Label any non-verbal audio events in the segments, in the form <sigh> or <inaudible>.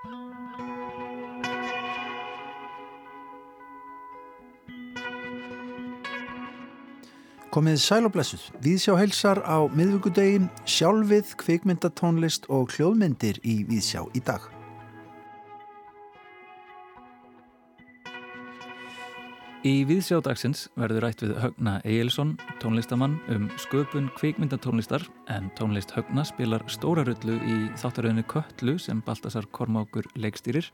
Komið sæl og blessuð. Við sjá heilsar á miðvíkudegin, sjálfið, kvikmyndatónlist og hljóðmyndir í Víðsjá í dag. Í Víðsjá dagsins verður rætt við Högna Egilson, tónlistamann, um sköpun kvikmyndatónlistar en tónlist Högna spilar stóra rullu í þáttaröðinu Köttlu sem Baltasar Kormákur leikstýrir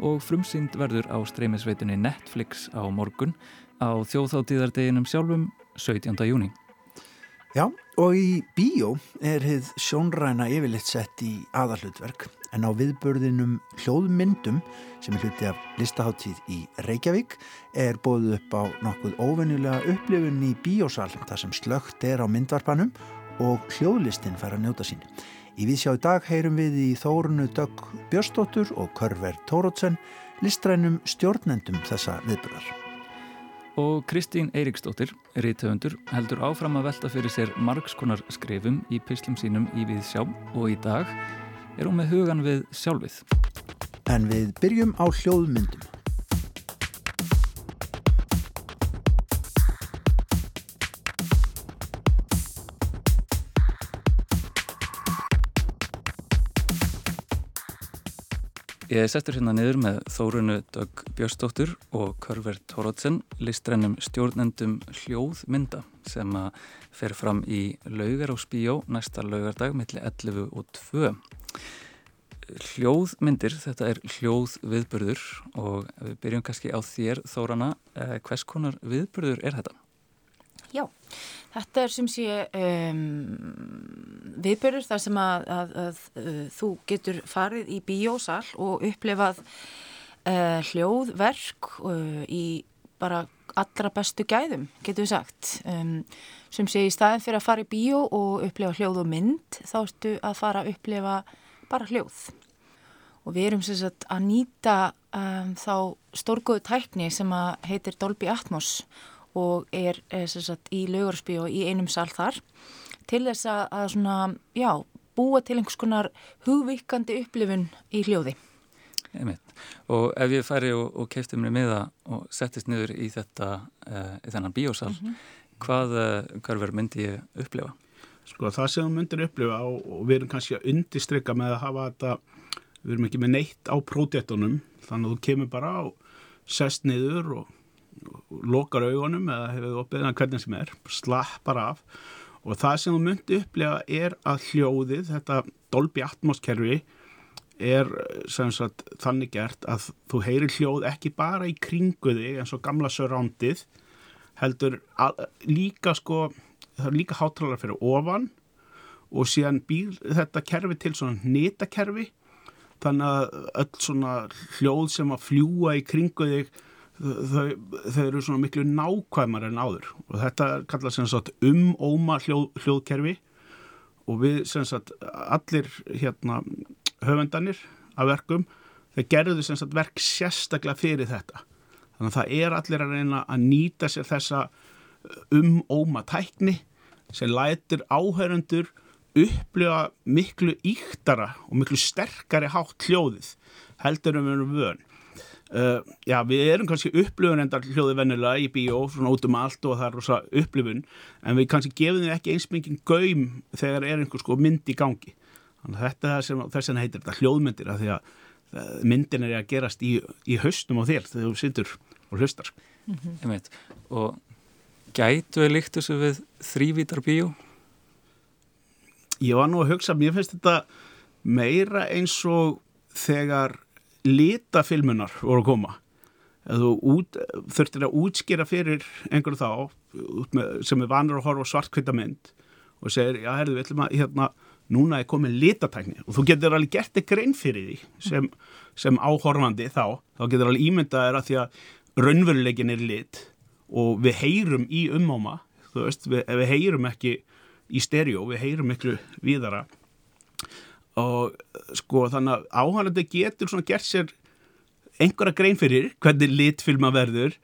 og frumsýnd verður á streymisveitunni Netflix á morgun á þjóðháttíðardeginum sjálfum 17. júni. Já, og í bíó er hið sjónræna yfirleitt sett í aðalhutverk en á viðbörðinum hljóðmyndum sem er hluti af listaháttíð í Reykjavík er bóðið upp á nokkuð óvenjulega upplifun í bíósal þar sem slögt er á myndvarpanum og hljóðlistin fær að njóta sín. Í viðsjá í dag heyrum við í Þórunu Dögg Björstóttur og Körver Tórótsen listrænum stjórnendum þessa viðbörðar. Og Kristín Eiríksdóttir, rítöfundur, heldur áfram að velta fyrir sér margskonar skrifum í pislum sínum í við sjá og í dag er hún með hugan við sjálfið. En við byrjum á hljóðmyndum. Ég settur hérna niður með Þórunu Dögg Björnsdóttur og Körver Tórótsen listrennum stjórnendum hljóðmynda sem að fer fram í laugar og spíjó næsta laugardag millir 11 og 2. Hljóðmyndir, þetta er hljóðviðburður og við byrjum kannski á þér Þórana. Eh, hvers konar viðburður er þetta? Já, þetta er sem sé um, viðbörur þar sem að, að, að, að uh, þú getur farið í bíósal og upplefað uh, hljóðverk uh, í bara allra bestu gæðum, getur við sagt. Um, sem sé í staðin fyrir að fara í bíó og upplefa hljóð og mynd, þá ertu að fara að upplefa bara hljóð. Og við erum sagt að nýta um, þá stórgóðu tækni sem heitir Dolby Atmos og er, er sagt, í laugarsby og í einum sal þar til þess að, að svona, já, búa til einhvers konar hugvíkandi upplifun í hljóði. Einmitt. Og ef ég færi og, og keipti mér með það og settist niður í þetta, uh, í þennan bíósal, mm -hmm. hvað, hvað verður myndi ég upplifa? Sko það sem þú myndir upplifa og, og við erum kannski að undistrykka með að hafa þetta, við erum ekki með neitt á prótéttunum, þannig að þú kemur bara á sest niður og lokar augunum eða hefur opið eða hvernig sem er, slappar af. Og það sem þú myndi upplega er að hljóðið, þetta Dolby Atmos kerfi er sagt, þannig gert að þú heyrir hljóð ekki bara í kringu þig eins og gamla surroundið heldur líka sko það er líka hátalara fyrir ofan og síðan býr þetta kerfi til svona netakerfi þannig að öll svona hljóð sem að fljúa í kringu þig þau, þau eru svona miklu nákvæmar en áður. Og þetta kallast sem sagt um óma hljóð, hljóðkerfi og við sem sagt allir hérna höfundanir af verkum þeir gerðu sem sagt verk sérstaklega fyrir þetta. Þannig að það er allir að reyna að nýta sér þessa um óma tækni sem lætir áhörundur upplifa miklu íktara og miklu sterkari hátt hljóðið heldur um við vön Uh, já, við erum kannski upplifun endar hljóði vennilega í bíó, svona út um allt og það er rosa upplifun, en við kannski gefum þið ekki einsmengin gaum þegar er einhver sko mynd í gangi. Þannig að þetta er sem, þess vegna heitir þetta hljóðmyndir að því að uh, myndin er að gerast í, í haustum á þér þegar þú sittur og hlustar. Mm -hmm. Og gætu við líkt þessu við þrývítar bíó? Ég var nú að hugsa, mér finnst þetta meira eins og þegar litafilmunar voru að koma. Þurftir að útskýra fyrir einhverju þá sem er vanur að horfa svartkvita mynd og segir, já, herðu, við ætlum að hérna, núna er komið litatækni. Og þú getur alveg gert eitthvað grein fyrir því sem, sem áhorfandi þá. Þá getur alveg ímyndaðir að því að raunveruleikin er lit og við heyrum í umáma þú veist, við, við heyrum ekki í stereo, við heyrum miklu víðara. Og sko þannig að áhærandi getur svona gert sér einhverja grein fyrir hvernig litfilma verður.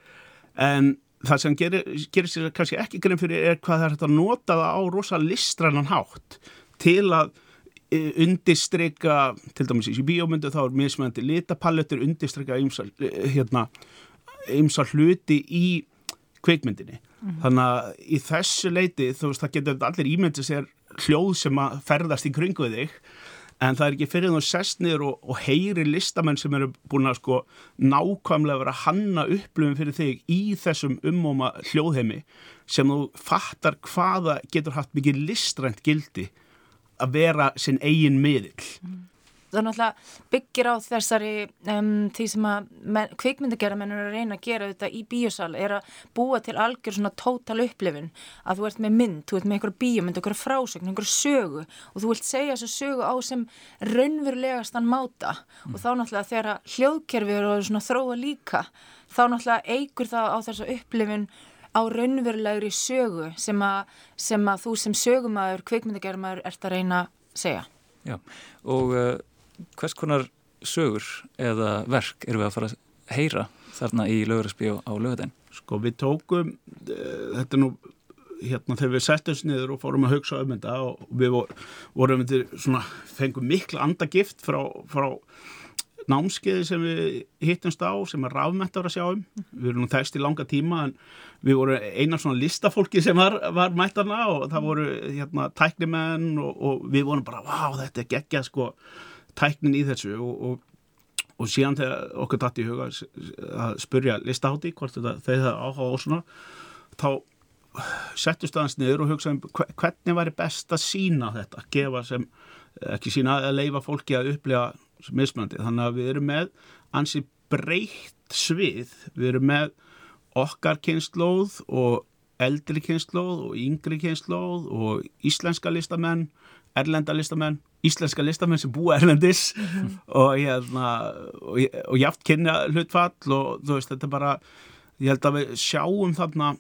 En það sem gerir, gerir sér kannski ekki grein fyrir er hvað það er að nota það á rosa listrannan hátt. Til að e, undistrykka, til dæmis í bíómyndu þá er mismöndi litapalletur undistrykka ymsar, hérna, ymsar hluti í kveikmyndinni. Þannig að í þessu leiti, þú veist, það getur allir ímyndið sér hljóð sem að ferðast í kringu þig en það er ekki fyrir þú sest niður og, og heyri listamenn sem eru búin að sko nákvæmlega vera hanna upplöfum fyrir þig í þessum umóma hljóðheimi sem þú fattar hvaða getur haft mikið listrænt gildi að vera sinn eigin miðill. Það náttúrulega byggir á þessari um, því sem að men, kvikmyndagerða menn eru að reyna að gera þetta í bíosal er að búa til algjör svona tótal upplifun að þú ert með mynd, þú ert með einhverja bíomynd, einhverja frásögn, einhverja sögu og þú vilt segja þessu sögu á sem raunverulegastan máta mm. og þá náttúrulega þegar að hljóðkerfi eru svona þróa líka þá náttúrulega eigur það á þessu upplifun á raunverulegri sögu sem að, sem að þú sem sögumæður, kvikmyndagerðamæður ert að reyna að segja. Já, og uh, hvers konar sögur eða verk eru við að fara að heyra þarna í lögurasbíu á lögadegin? Sko við tókum, uh, þetta nú, hérna þegar við settum sniður og fórum að hugsa um þetta og við vorum þetta svona, fengum mikla andagift frá, frá námskeiði sem við hittumst á sem er rafmættar að sjá um. Við erum nú þægst í langa tíma en við vorum einar svona listafólki sem var, var mættarna og það voru hérna tæknimenn og, og við vorum bara, vá þetta er geggjað sko tæknin í þessu og, og, og síðan þegar okkur dætt í huga að spurja listahátti hvort þetta, þeir það áhuga og svona þá settust aðeins niður og hugsaðum hvernig væri best að sína þetta, gefa sem ekki sína að leifa fólki að upplifa mismunandi. Þannig að við erum með ansi breytt svið. Við erum með okkar kynnslóð og eldri kynnslóð og yngri kynnslóð og íslenska listamenn, erlenda listamenn, íslenska listamenn sem búa erlendis mm -hmm. og, hérna, og, og jáft kynna hlutfall og þú veist þetta er bara, ég held að við sjáum þarna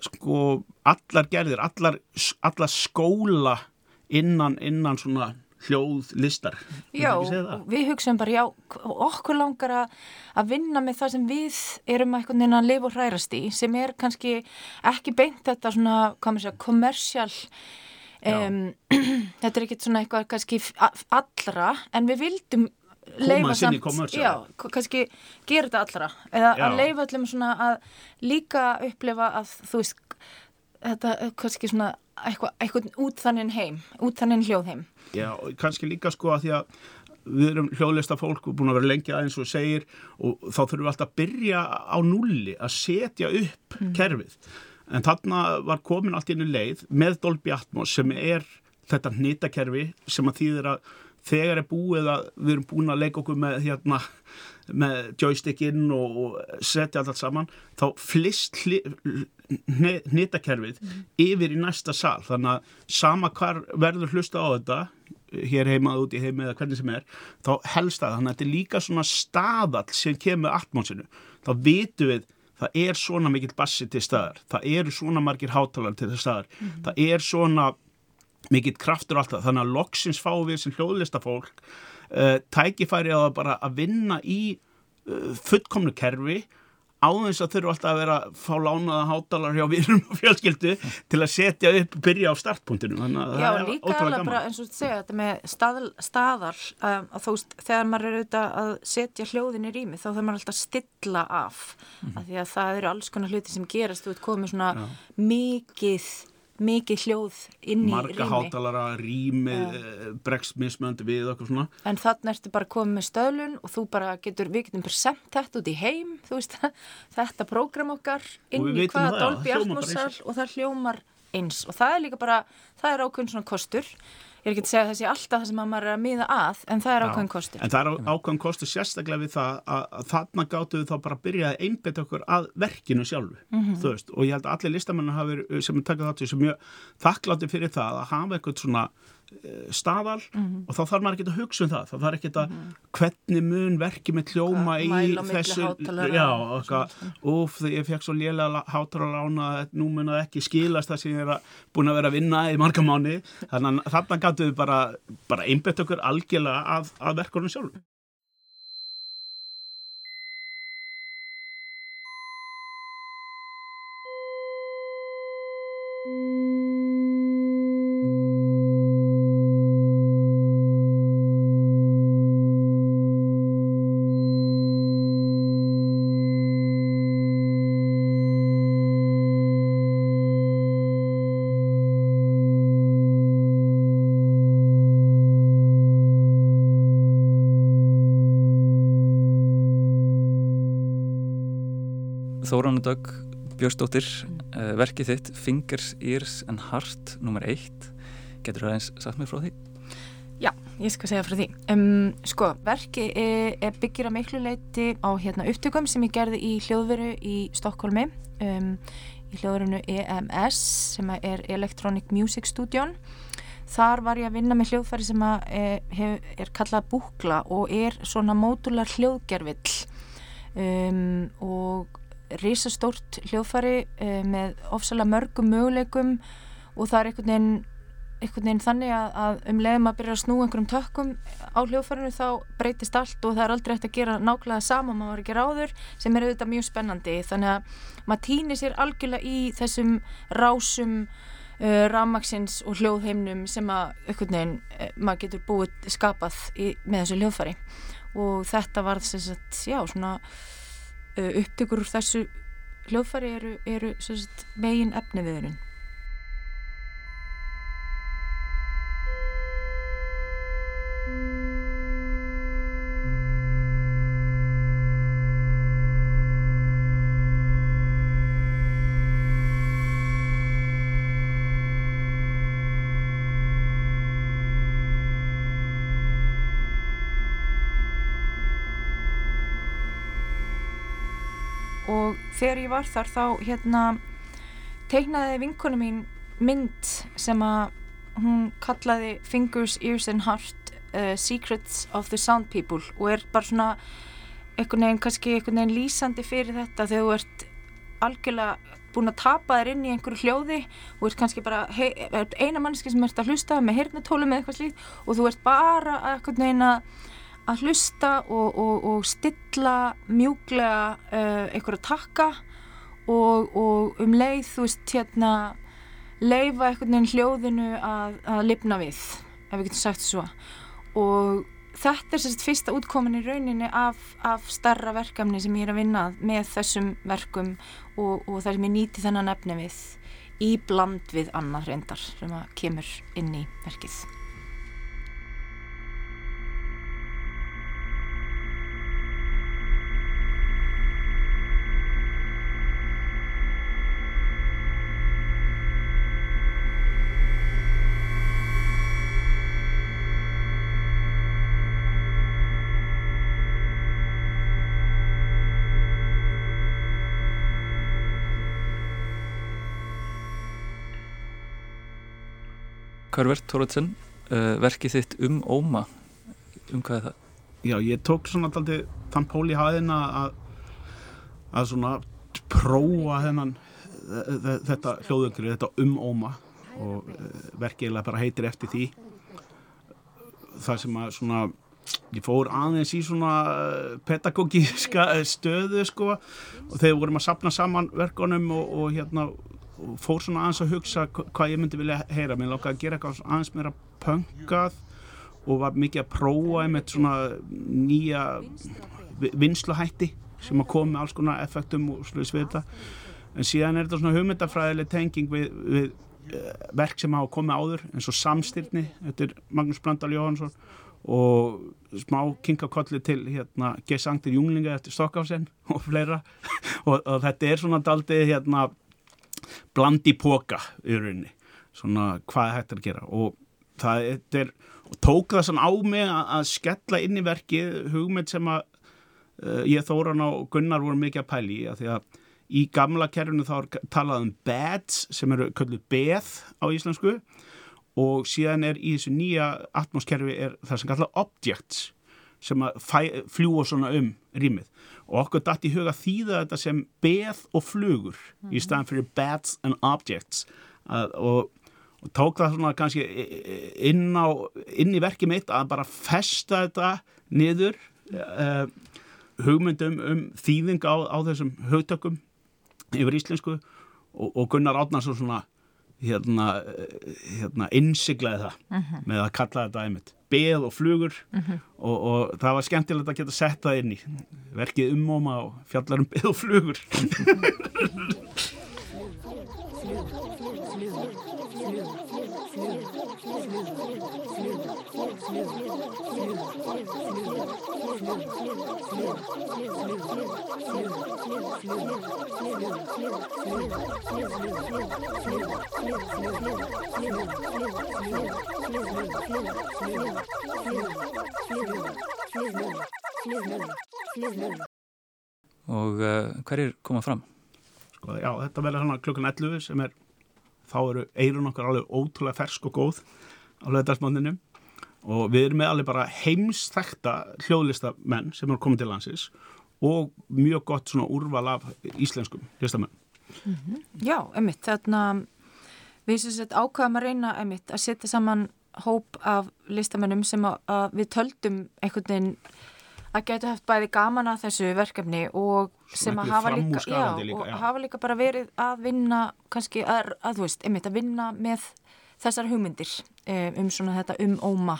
sko allar gerðir, allar, allar skóla innan, innan svona hljóðlistar Já, við hugsaum bara já, okkur langar að vinna með það sem við erum eitthvað neina að lifa og hrærast í sem er kannski ekki beint þetta svona, hvað maður segja, kommersial um, <clears throat> þetta er ekkert svona eitthvað kannski allra en við vildum sinni kommersial Já, kannski gera þetta allra eða já. að leifa allum svona að líka upplefa að þú veist þetta kannski svona eitthvað, eitthvað út þannig heim, út þannig hljóðheim Já, kannski líka sko að því að við erum hljóðlista fólk og búin að vera lengi aðeins og segir og þá þurfum við alltaf að byrja á nulli að setja upp mm. kerfið en þarna var komin allt í einu leið með Dolby Atmos sem er þetta hnitakerfi sem að þýðir að þegar er búið að við erum búin að leika okkur með hérna með joystickinn og, setja allt saman þá flist hnitakerfið mm. yfir í næsta sal. Þannig að sama hvar verður hlusta á þetta hér heimað út í heimi eða hvernig sem er þá helst það, þannig að þetta er líka svona staðall sem kemur atmónsinu þá vitum við, það er svona mikill bassi til staðar, það eru svona margir hátalar til staðar, mm. það er svona mikill kraftur alltaf, þannig að loksins fá við sem hljóðlista fólk uh, tækifæri að bara að vinna í uh, fullkomnu kerfi áðins að þurfu alltaf að vera að fá lánaða hátalar hjá viðrum og fjölskyldu til að setja upp og byrja á startpunktinu Já, líka alveg bara eins og þú segja þetta með stað, staðar um, að þú veist, þegar maður er auðvitað að setja hljóðin í rými, þá þarf maður alltaf að stilla af, mm -hmm. af því að það eru alls konar hluti sem gerast, þú veit, komið svona Já. mikið mikið hljóð inn í marga rými. hátalara, rými ja. Eh, bregstmismöndi við okkur svona en þannig ertu bara komið með stöðlun og þú bara getur, við getum bara semt þetta út í heim veist, <laughs> þetta prógram okkar inn í hvaða dolbi atmosal og það hljómar eins og það er líka bara, það er ákveðin svona kostur ég er ekki að segja að það sé alltaf það sem maður er að miða að en það er ákveðin kostur. En það er ákveðin kostur sérstaklega við það að, að þarna gáttu við þá bara að byrja að einbeta okkur að verkinu sjálfu mm -hmm. veist, og ég held að allir listamennar sem er takað þáttu sem mjög þakklátti fyrir það að hafa eitthvað svona staðal mm -hmm. og þá þarf maður ekki að hugsa um það þá þarf ekki að mm -hmm. hvernig mun verkið með hljóma í þessu úf þegar ég fekk svo lélega hátalara lána að nú mun það ekki skilast það sem ég er búin að vera að vinna í marga mánu þannig að þarna gætu við bara, bara einbett okkur algjörlega að, að verkunum sjálf Þóranudögg Björnsdóttir, uh, verkið þitt Fingers, Ears and Heart nummer eitt, getur það eins sagt mér frá því? Já, ég skal segja frá því. Um, sko, verki er, er byggir að miklu leiti á hérna, upptökum sem ég gerði í hljóðveru í Stokkólmi, um, í hljóðverunu EMS sem er Electronic Music Studio. Þar var ég að vinna með hljóðfæri sem er, er kallað búkla og er svona módular hljóðgerfill um, og risastórt hljóðfæri um, með ofsalega mörgum möguleikum og það er einhvern veginn einhvern veginn þannig að, að um leiðum að byrja að snú einhverjum tökkum á hljóðfærinu þá breytist allt og það er aldrei eftir að gera nákvæmlega sama maður ekki ráður sem er auðvitað mjög spennandi. Þannig að maður týnir sér algjörlega í þessum rásum uh, ramaksins og hljóðheimnum sem að einhvern veginn uh, maður getur búið skapað í, með þessu hljóðfæri. Og þetta var þess að já svona uh, upptökur úr þessu hljóðfæri eru, eru sagt, megin efni og þegar ég var þar þá hérna teiknaði vinkonu mín mynd sem að hún kallaði Fingers, Ears and Heart uh, Secrets of the Sound People og er bara svona einhvern veginn kannski einhvern veginn lýsandi fyrir þetta þegar þú ert algjörlega búin að tapa þér inn í einhverju hljóði og ert kannski bara hei, eina mannski sem ert að hlusta með hirnatólu með eitthvað slíkt og þú ert bara einhvern veginn að að hlusta og, og, og stilla mjúglega uh, einhverja takka og, og um leið þú veist hérna leifa einhvern veginn hljóðinu að, að lifna við ef við getum sagt svo. Og þetta er sérst fyrsta útkomin í rauninni af, af starra verkefni sem ég er að vinna með þessum verkum og þar sem ég nýti þennan efni við í bland við annað reyndar sem að kemur inn í verkið Karvert Tóratsen uh, verkið þitt um óma um hvað er það? Já, ég tók svona alltaf þann pól í haðina að, að svona prófa þennan þetta hljóðungri, þetta um óma og verkið bara heitir eftir því það sem að svona ég fór aðeins í svona pedagógíska stöðu sko og þegar vorum að sapna saman verkonum og, og hérna fór svona aðeins að hugsa hvað ég myndi vilja heyra mér lákaði að gera eitthvað aðeins meira pöngað og var mikið að prófa einmitt svona nýja vinsluhætti sem að koma með alls konar effektum og sluðis við þetta en síðan er þetta svona hugmyndafræðileg tenging við, við uh, verk sem hafa komið áður eins og samstyrni þetta er Magnús Brandal Jóhansson og smá kinkakolli til hérna G. Sanktir Junglinga eftir Stokkásen og fleira <laughs> og, og þetta er svona daldið hérna blandi póka í rauninni. Svona hvað hægt er að gera? Og það er, og tók það svona á mig að, skella inn í verkið hugmynd sem að uh, ég Þóran og Gunnar voru mikið að pæli að því að í gamla kerfinu þá er talað um beds sem eru kölluð beð á íslensku og síðan er í þessu nýja atmoskerfi er það sem kallað objects sem að fljúa svona um rýmið og okkur dætt í huga þýða þetta sem beð og flugur mm í mhm. staðan fyrir beds and objects að, og, og tók það svona kannski inn, á, inn í verkið mitt að bara festa þetta niður uh, hugmyndum um þýðing á, á þessum hugtökum yfir íslensku og, og Gunnar Átnarsson svona hérna, hérna innsiglaði það uh mhm. -huh. með að kalla þetta einmitt beð og flugur mhm. -huh. og, og það var skemmtilegt að geta sett það inn í verkið umóma og fjallar um beð og flugur <laughs> Og uh, hverjir koma fram? Sko, já, þetta verður hann klukkan 11 sem er, þá eru eirun okkar alveg ótrúlega fersk og góð á löðdagsmanninu og við erum með alveg bara heimsþekta hljóðlistamenn sem eru komið til landsins og mjög gott svona úrval af íslenskum listamenn. Já, emitt, þarna við sem sett ákvaðum að reyna emitt að setja saman hóp af listamennum sem að, að við töldum einhvern veginn að geta haft bæði gaman að þessu verkefni og sem að hafa líka, já, líka, og já. hafa líka bara verið að vinna kannski að, að þú veist, einmitt að vinna með þessar hugmyndir um, um svona þetta um óma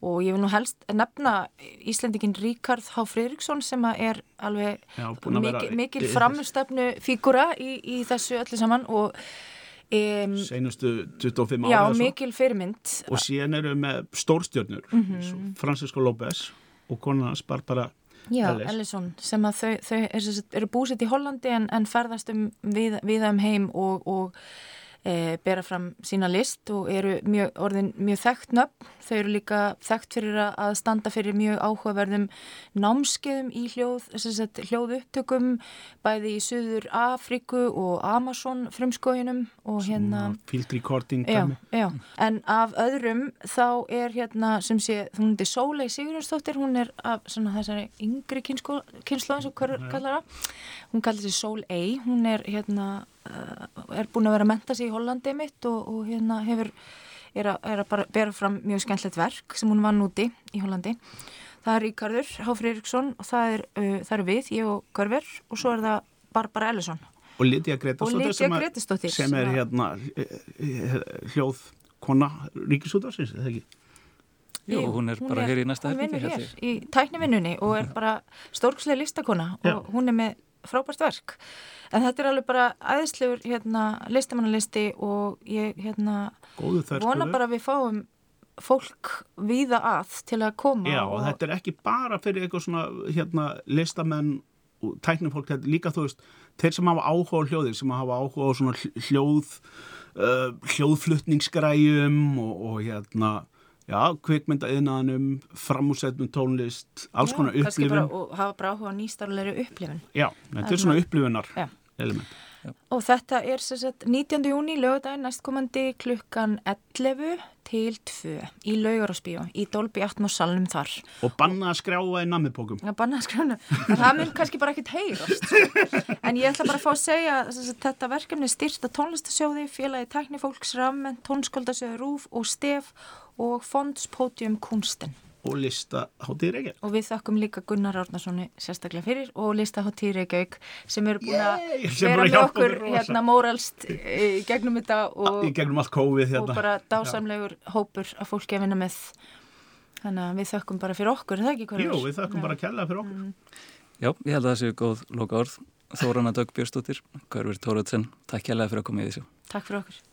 og ég vil nú helst nefna Íslendingin Ríkard H. Friðriksson sem er alveg Já, mikil, mikil framstöfnu fígura í, í þessu öllu saman og um, Seinustu 25 ára já, mikil fyrirmynd og síðan eru við með stórstjörnur mm. -hmm. Francisco López og konan hans Barbara Já, Ellis. Ellison, sem að þau, þau er, sagt- eru búsett í Hollandi en, en ferðast um við, við um heim og, og e, bera fram sína list og eru mjög, orðin mjög þekkt nöfn. Þau eru líka þekkt fyrir að- standa fyrir mjög áhugaverðum námskeiðum í hljóð, sem sagt, hljóðupptökum bæði í Suður Afríku og Amazon frumskóginum og hérna... field recording Já, dæmi. já, en af öðrum þá er hérna sem sé, hún er Sólei Sigurjónsdóttir, hún er af svona þessari yngri kynslu eins og hver kallar það, hún kallar þessi Sól Ei, hún er hérna, er búin að vera að menta sig í Hollandi mitt og, og hérna hefur, er að, er að bara bera fram mjög skemmtlegt verk sem hún vann úti í Hollandi. Það er Ríkardur Háfri Eriksson og það er, uh, það er við, ég og Görver og svo er það Barbara Ellison. og Lydia Og Gretastóttir sem, sem er sem að- hérna eh, eh, hljóð kona ríkisútarsins, eða ekki? Jú, hún er bara hér í næsta Hún herbergi, vinnur hér í tæknivinnunni og er bara stórkslega listakona Já. og hún er með frábært verk. En þetta er alveg bara æðislegur hérna, listamannalisti og ég hérna, vona bara að við fáum fólk víða að til að koma. Já, og þetta er ekki bara fyrir eitthvað svona hérna, listamenn og tæknifólk, þetta er líka þú veist þeir sem hafa áhuga á hljóðir, sem hafa áhuga á svona hl- hljóð uh, hljóðflutningsgræjum og, og hérna já, kvikmyndaðinaðanum framúsetnum tónlist alls konar kannski bara, upplifun. og hafa bara áhuga nýstarlegri upplifun. Já, þetta er svona upplifunar Já. Og þetta er sagt 19. júni, lögadaginn næstkomandi klukkan 11 til 2 í laugarásbíó í Dolby Atmos salnum þar. og banna að skrjáa í nammipókum að banna að skrána en það mun kannski bara ekkit heyrast sko. en ég ætla bara að fá að segja sagt, þetta verkefni er styrt að tónlistasjóði félagi tæknifólks rammen, tónskóldasjóði rúf og stef og fondspótium kunsten og lista hátíð reykja og við þakkum líka Gunnar Árnarssoni sérstaklega fyrir og listaháttíð Reykjavík sem eru búin að vera með okkur okkur hérna móralst í gegnum þetta og, í gegnum allt COVID og hérna bara dásamlegur hópur að fólki að vinna með. Þannig að við þakkum bara fyrir okkur, er það ekki hvað Jú, við þakkum bara að kella fyrir okkur. Já, ég held að það séu góð loka orð. Þórana Dögg Björnstóttir, Görfur Tóraðsson, takk hérlega fyrir að koma í þessu. Takk fyrir okkur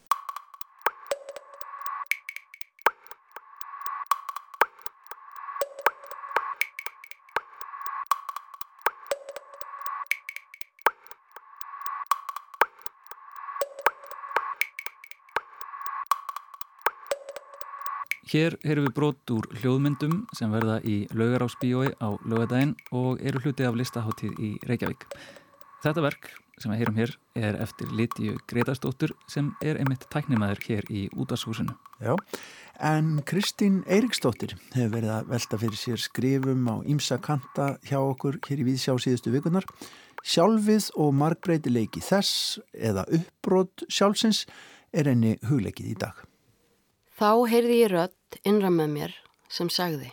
Hér erum við brot úr hljóðmyndum sem verða í laugarásbíói á laugadaginn og eru hluti af listaháttíð í Reykjavík. Þetta verk sem við heyrum hér er eftir Lítiu Gretarsdóttur sem er einmitt tæknimaður hér í útashúsinu. Já, en Kristín Eiríksdóttir hefur verið að velta fyrir sér skrifum á ímsa kanta hjá okkur hér í Víðsjá síðustu vikunar. Sjálfið og margbreytileiki þess eða uppbrot sjálfsins er henni hugleikið í dag. Þá heyrði ég rödd innra með mér sem sagði.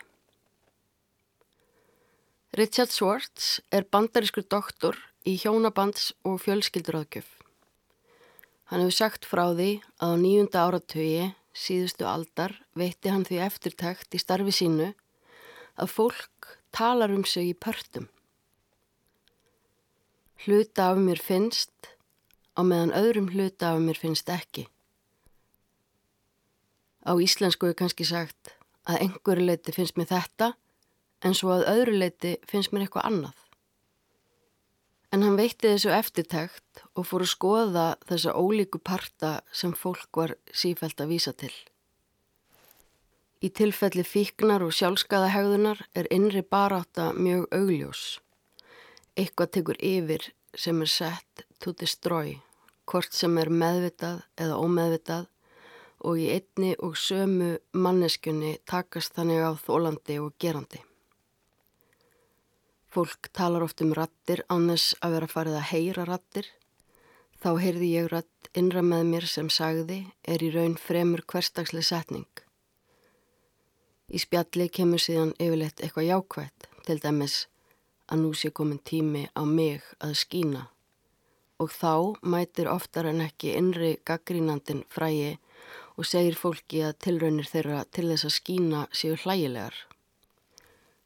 Richard Swartz er bandarískur doktor í hjónabands og fjölskylduráðgjöf. Hann hefur sagt frá því að á nýjunda áratögi síðustu aldar veitti hann því eftirtækt í starfi sínu að fólk talar um sig í pörtum. Hluta af mér finnst á meðan öðrum hluta af mér finnst ekki. Á íslensku er kannski sagt að einhverju leiti finnst mér þetta en svo að öðru leiti finnst mér eitthvað annað. En hann veitti þessu eftirtækt og fór að skoða þessa ólíku parta sem fólk var sífælt að vísa til. Í tilfelli fíknar og sjálfskaðahegðunar er innri baráta mjög augljós. Eitthvað tekur yfir sem er sett to destroy, hvort sem er meðvitað eða ómeðvitað og í einni og sömu manneskunni takast þannig á þólandi og gerandi. Fólk talar oft um rattir þess að vera farið að heyra rattir. Þá heyrði ég ratt innra með mér sem sagði er í raun fremur hverstagsleg setning. Í spjalli kemur síðan yfirleitt eitthvað jákvægt, til dæmis að nú sé komin tími á mig að skína. Og þá mætir oftar en ekki innri gaggrínandin frægi og segir fólki að tilraunir þeirra til þess að skína séu hlægilegar.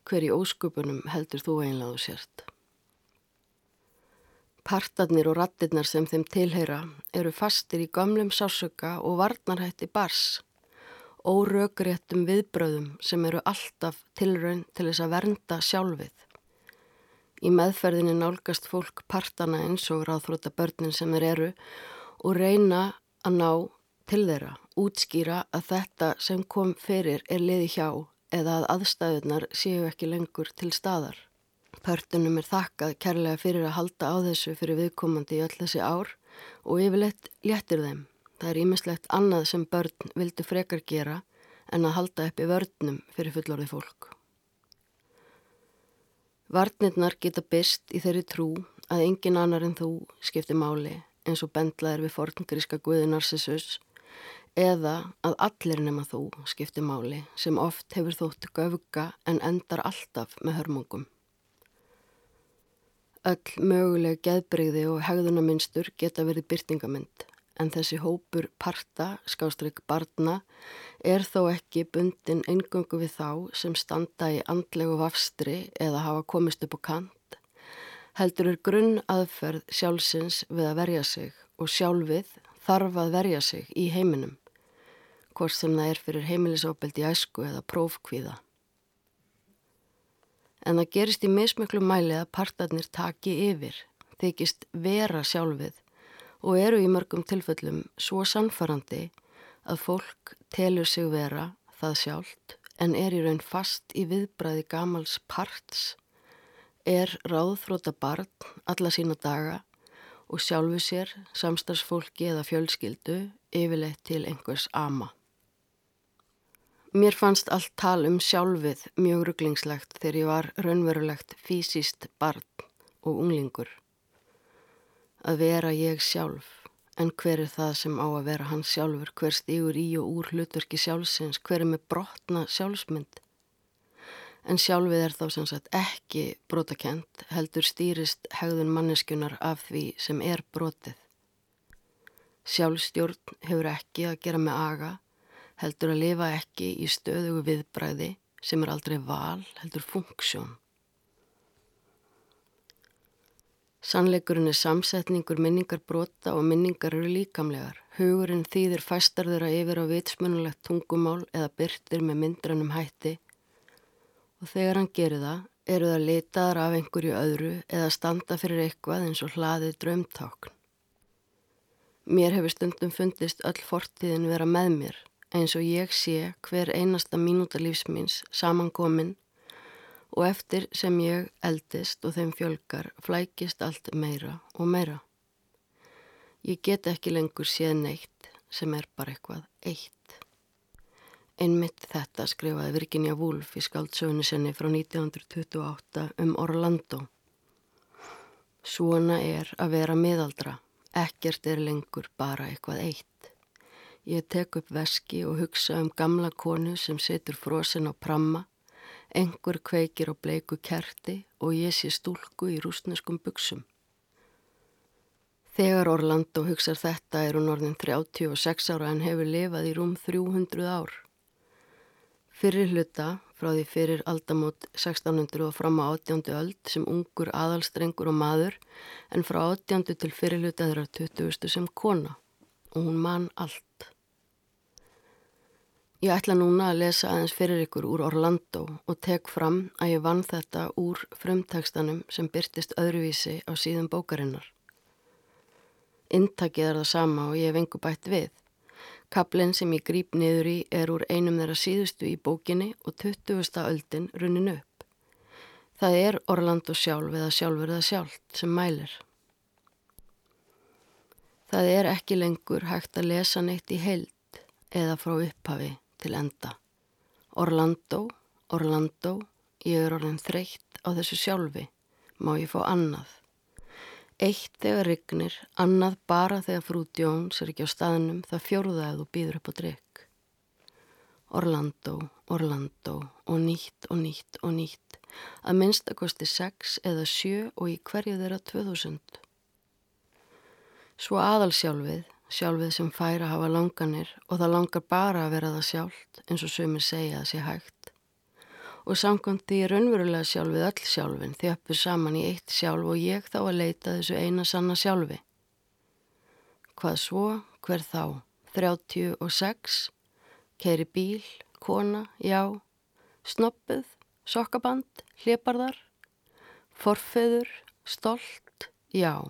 Hver í óskupunum heldur þú einlega þú sért? Partarnir og rattirnar sem þeim tilheyra eru fastir í gamlum sásöka og varnarhætti bars, órögréttum viðbröðum sem eru alltaf tilraun til þess að vernda sjálfið. Í meðferðinni nálgast fólk partana eins og ráðfrúta börnin sem þeir eru og reyna að ná til þeirra, útskýra að þetta sem kom fyrir er liði hjá eða að aðstæðunar séu ekki lengur til staðar. Pörtunum er þakkað kærlega fyrir að halda á þessu fyrir viðkomandi í öll þessi ár og yfirleitt léttir þeim. Það er ímislegt annað sem börn vildu frekar gera en að halda upp í vörnum fyrir fullorði fólk. Varnirnar geta byrst í þeirri trú að engin annar en þú skiptir máli eins og bendlaðir við forngríska guði Narcissus eða að allir nema þú skiptir máli sem oft hefur þótt göfuga en endar alltaf með hörmungum. Öll möguleg geðbreyði og hegðunaminstur geta verið byrtingamind en þessi hópur parta, skástrygg barna, er þó ekki bundin eingöngu við þá sem standa í andlegu vafstri eða hafa komist upp á kant. Heldur er grunn aðferð sjálfsins við að verja sig og sjálfið þarf að verja sig í heiminum hvort sem það er fyrir heimilisofbeldi æsku eða prófkvíða. En það gerist í mismöklu mæli að partarnir taki yfir, þykist vera sjálfið og eru í mörgum tilfellum svo sannfarandi að fólk telur sig vera það sjálft en er í raun fast í viðbræði gamals parts, er ráðfróta barn alla sína daga og sjálfu sér, samstagsfólki eða fjölskyldu yfirleitt til einhvers ama. Mér fannst allt tal um sjálfið mjög rugglingslegt þegar ég var raunverulegt fysiskt barn og unglingur. Að vera ég sjálf, en hver er það sem á að vera hans sjálfur, hver stígur í og úr hlutverki sjálfsins, hver er með brotna sjálfsmynd. En sjálfið er þá sem sagt ekki brotakent, heldur stýrist hegðun manneskunar af því sem er brotið. Sjálfstjórn hefur ekki að gera með aga, heldur að lifa ekki í stöðugu viðbræði sem er aldrei val, heldur funksjón. Sannleikurinn er samsetningur minningar brota og minningar eru líkamlegar. Hugurinn þýðir fæstar þeirra yfir á vitsmönulegt tungumál eða byrtir með myndranum hætti og þegar hann gerir það eru það litaðar af einhverju öðru eða standa fyrir eitthvað eins og hlaðið drömtákn. Mér hefur stundum fundist öll fortíðin vera með mér eins og ég sé hver einasta mínúta lífsmýns samankomin og eftir sem ég eldist og þeim fjölgar flækist allt meira og meira. Ég get ekki lengur séð neitt sem er bara eitthvað eitt. Einmitt þetta skrifaði Virginia Woolf í skáldsögunu senni frá 1928 um Orlando. Svona er að vera miðaldra, ekkert er lengur bara eitthvað eitt. Ég tek upp veski og hugsa um gamla konu sem setur frosin á pramma, engur kveikir á bleiku kerti og ég sé stúlku í rúsneskum buksum. Þegar Orlando hugsar þetta er hún orðin 36 ára en hefur lifað í rúm 300 ár. Fyrir hluta, frá því fyrir aldamót 1600 og fram á 18. öld sem ungur aðalstrengur og maður en frá 18. til fyrir hluta þeirra 20. sem kona og hún man allt. Ég ætla núna að lesa aðeins fyrir ykkur úr Orlando og tek fram að ég vann þetta úr frumtekstanum sem byrtist öðruvísi á síðan bókarinnar. Intakið er það sama og ég hef engu bætt við. Kaplinn sem ég grýp niður í er úr einum þeirra síðustu í bókinni og 20. öldin runnin upp. Það er Orlando sjálf eða sjálfur eða sjálft sem mælir. Það er ekki lengur hægt að lesa neitt í heild eða frá upphafi til enda. Orlando, Orlando, ég er orðin þreytt á þessu sjálfi, má ég fá annað. Eitt þegar rignir, annað bara þegar frú Djóns er ekki á staðnum, það fjórðað og býður upp á drikk. Orlando, Orlando og nýtt og nýtt og nýtt, að minnstakosti sex eða sjö og í hverju þeirra tvö þúsund. Svo aðalsjálfið, sjálfið sem færa hafa langanir og það langar bara að vera það sjálft eins og sömur segja að sé hægt og samkvæmt því raunverulega sjálfið öll sjálfin þjöppur saman í eitt sjálf og ég þá að leita þessu eina sanna sjálfi. Hvað svo, hver þá? 36, keiri bíl, kona, já, snoppuð, sokkaband, hliparðar, forfeður, stolt, já,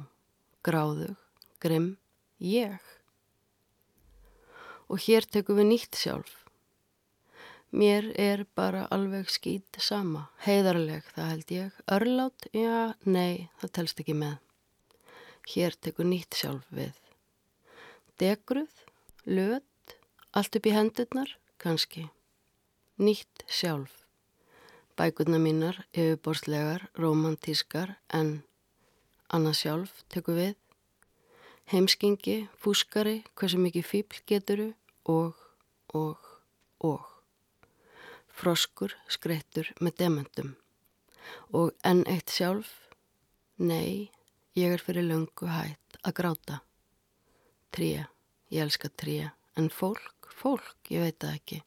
gráðug, grimm, ég. Og hér tekum við nýtt sjálf Mér er bara alveg skýt sama, heiðarleg það held ég, örlátt, já, nei, það telst ekki með. Hér tekur nýtt sjálf við. Degruð, löt, allt upp í hendurnar, kannski. Nýtt sjálf. Bækurna mínar, yfirborstlegar, romantískar, en annað sjálf tekur við. Heimskingi, fúskari, hversu mikið fíbl geturu og, og, og froskur skreittur með dementum. Og enn eitt sjálf, nei, ég er fyrir löngu hætt að gráta. Tríja, ég elska tríja, en fólk, fólk, ég veit það ekki,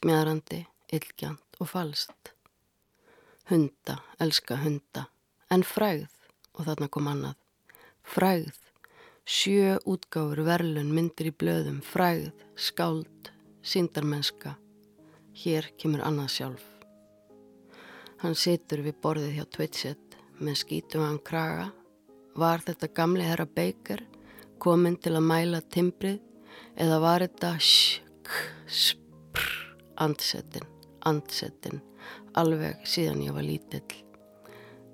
smjárandi, illgjant og falst. Hunda, elska hunda, en fræð, og þarna kom annað, fræð, sjö útgáfur, verlun, myndir í blöðum, fræð, skáld, síndarmenska, Hér kemur annað sjálf. Hann situr við borðið hjá Twitchett með skítum hann kraga. Var þetta gamli herra Baker kominn til að mæla timbrið eða var þetta shk, spr, andsetin, andsetin, alveg síðan ég var lítill.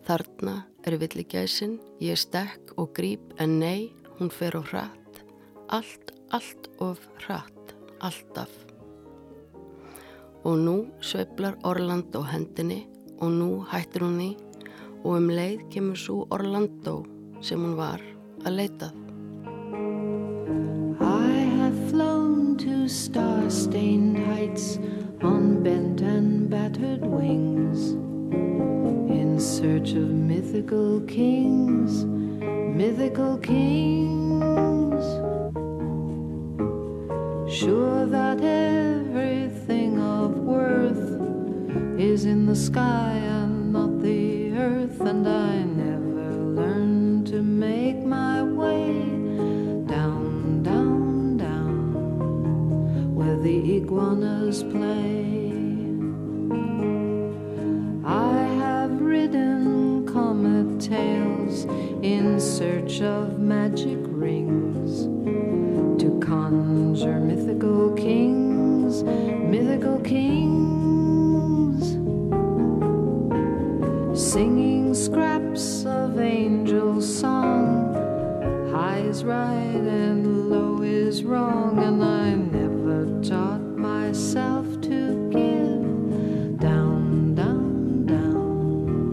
Þarna er villigæsin, ég stekk og grýp en nei, hún fer á hratt, allt, allt of hratt, alltaf. Og nú sveiflar Orlando hendinni og nú hættir hún því. Og um leið kemur svo Orlando sem hún var að leitað. I have flown to star-stained heights on bent and battered wings. In search of mythical kings, mythical kings. Sure is in the sky and not the earth, and I never learned to make my way down, down, down where the iguanas play. I have ridden comet tails in search of magic rings to conjure mythical kings, mythical kings, is right and low is wrong, and I never taught myself to give down, down, down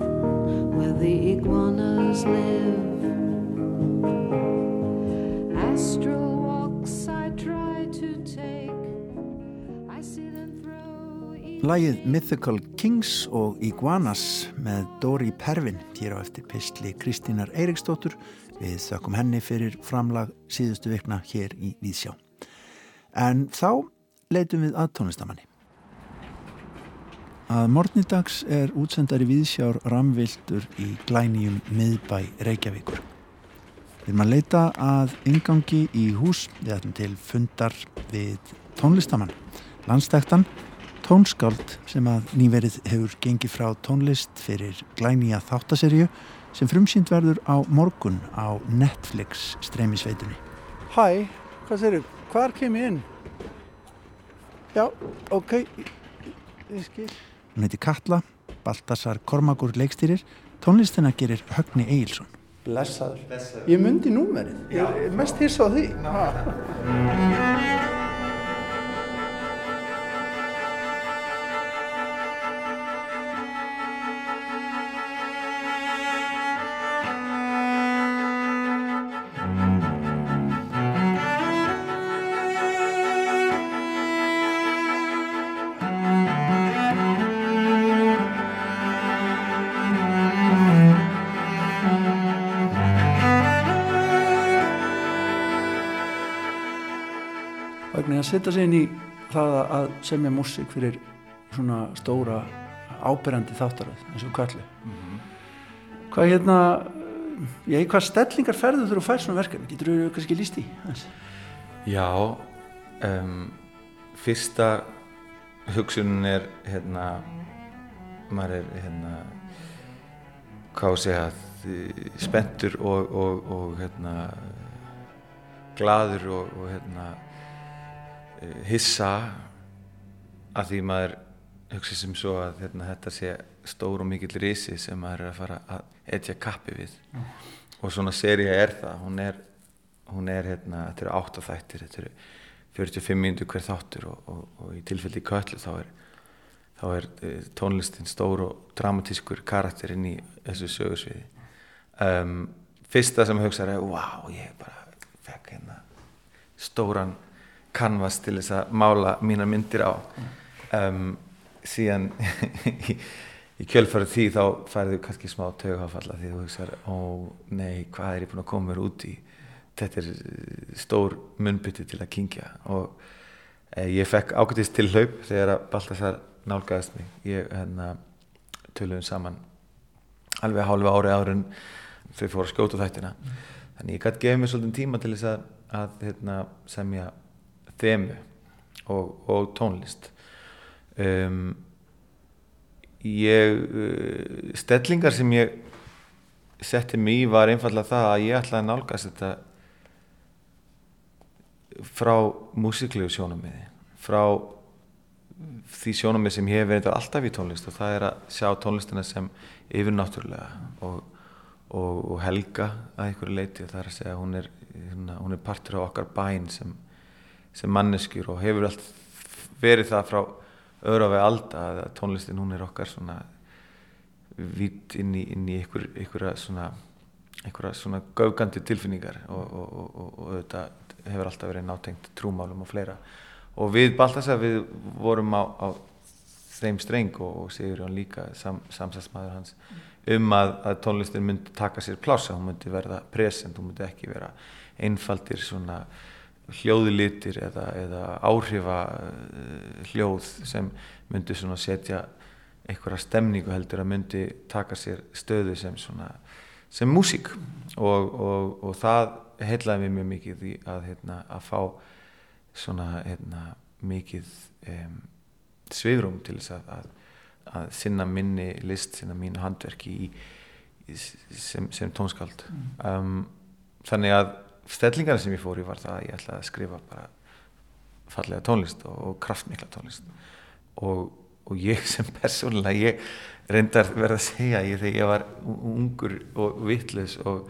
where the iguanas live. Astral walks I try to take. I and throw each Lægið Mythical Kings og Iguanas með Dóri Pervin hér á eftir pistli Kristínar Eiriksdóttur við þökkum henni fyrir framlag síðustu vikna hér í Víðsjá. En þá leitum við að tónlistamanni. Að morgnidags er útsendari Víðsjár ramvildur í glænýjum miðbæ Reykjavíkur. Við erum að leita að ingangi í hús við ætlum til fundar við tónlistamann landstektan tónskáld sem að nýverið hefur gengið frá tónlist fyrir glænýja þáttaserju sem frumsýnd verður á morgun á Netflix streymisveitunni. Hæ, hvað séru? Hvar kem ég inn? Já, ok, ég skil. Hún heiti Katla, Baltasar Kormagur leikstýrir, tónlistina gerir Högni Egilson. Blessaður. Blessaður. Ég myndi númerið, er mest hissa á því. Setja sig inn í það að semja músík fyrir svona stóra ábyrjandi þáttaröð eins og kalli. Hvað hérna, ég, hvað stellingar ferðu þú fær svona verkefni? Getur þú kannski líst í? Já, um, fyrsta hugsunin er hérna, maður er hérna, hvað að segja, spenntur og, og, og hérna, gladur og, og hérna, hissa að því maður hugsa sem svo að hérna, þetta sé stór og mikill risi sem maður er að fara að etja kappi við mm. og svona seria er það hún er, hún er hérna, þetta eru átta þættir þetta eru 45 minútur hver þáttur og, og, og í tilfelli í köllu þá er, þá er tónlistin stór og dramatískur karakter inn í þessu sögursviði um, fyrsta sem ég hugsaði er wow, ég bara fekk hérna stóran canvas til þess að mála mínar myndir á. Um, síðan <laughs> í, í kjölfarið því þá færðu kannski smá tögafalla því þú hugsaður ó nei hvað er ég búin að koma mér út í? Þetta er stór munbytti til að kingja og eh, ég fekk ákveðist til hlaup þegar að Baltasar nálgæðist mig. Ég hérna töluðum saman alveg hálfa ári áður en þau fóru að skjóta þættina. Mm. þannig ég gæti gefið mér svolítið tíma til þess að, að hérna, semja þemu og, og tónlist. Um, ég uh, stellingar sem ég setti mig í var einfallega það að ég ætlaði að nálgast þetta frá músiklegu sjónamiði frá því sjónamið sem ég hef verið alltaf í tónlist og það er að sjá tónlistina sem yfirnáttúrulega og, og, og helga að einhverju leiti og það er að segja hún er, hérna, hún er partur á okkar bæn sem sem manneskjur og hefur allt verið það frá öðru á vegi alda að tónlistin hún er okkar svona vitt inn í, inn í einhver, einhverja svona einhverja svona gaugandi tilfinningar og, og, og, og þetta hefur alltaf verið nátengt trúmálum og fleira. Og við Baltasar við vorum á, á þeim streng og segur hann líka sam, samsætsmaður hans um að, að tónlistin myndi taka sér plása, hún myndi verða present, hún myndi ekki vera einfaldir svona hljóðlitir eða, eða áhrifa uh, hljóð sem myndi setja einhverja stemningu heldur að myndi taka sér stöðu sem svona sem músík og, og, og það heitlaði mér mjög mikið í að, hérna, að fá svona hérna, mikið um, svigrum til þess að, að, að sinna minni list, sinna mínu handverki í, í, sem, sem tónskald mm. um, þannig að stellingarna sem ég fór í var það að ég ætlaði að skrifa bara fallega tónlist og kraftmikla tónlist. Og, og ég sem persónulega ég reyndar verða að segja ég þegar ég var ungur og vittlis og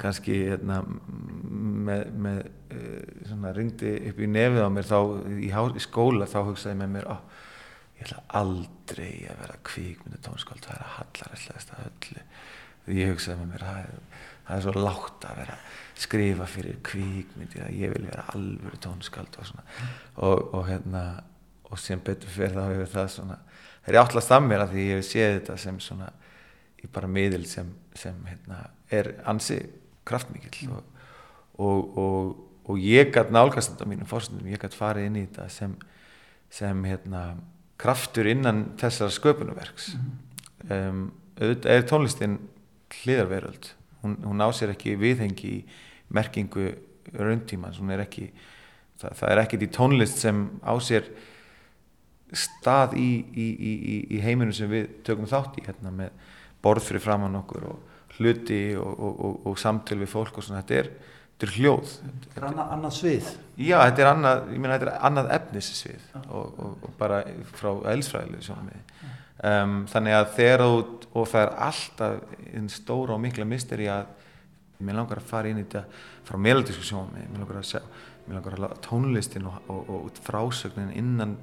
kannski hérna, með, með uh, svona ringdi upp í nefið á mér þá í, í skóla þá hugsaði með mér oh, ég ætla aldrei að vera kvíkmyndu tónskáld það er að hallar alltaf öllu. Ég hugsaði með mér er, það er svo látt að vera skrifa fyrir kvíkmyndi að ég vil vera alvöru tónskald og svona og, og hérna og sem betur fyrir þá hefur það svona það er átlast að mér að því ég hef séð þetta sem svona í bara miðil sem, sem hérna er ansi kraftmikið mm. og, og, og ég gætt nálgast þetta á mínum fórstundum, ég gætt farið inn í þetta sem, sem hérna kraftur innan þessara sköpunverks mm. um, auðvitað er tónlistin hliðarveröld hún, hún á sér ekki viðhengi í merkingu rauntímans, er ekki það, það er ekkit í tónlist sem á sér stað í, í, í, í- í heiminum sem við tökum þátt í hérna með borð fyrir framann okkur og hluti og, og, og, og samtöl við fólk og svona, þetta er, þetta er hljóð. Þetta er annað, annað svið. Já, þetta er annað, ég meina þetta er annað efnissvið og, og, og bara frá eðlisfræðilegu sjónamiði. Um, þannig að þegar þú, og það er alltaf einn stóra og mikla misteri að mér langar að fara inn í þetta frá meðaldísku sjónamiði, mér langar að sjá, mér langar að tónlistin og, og, og frásögnin innan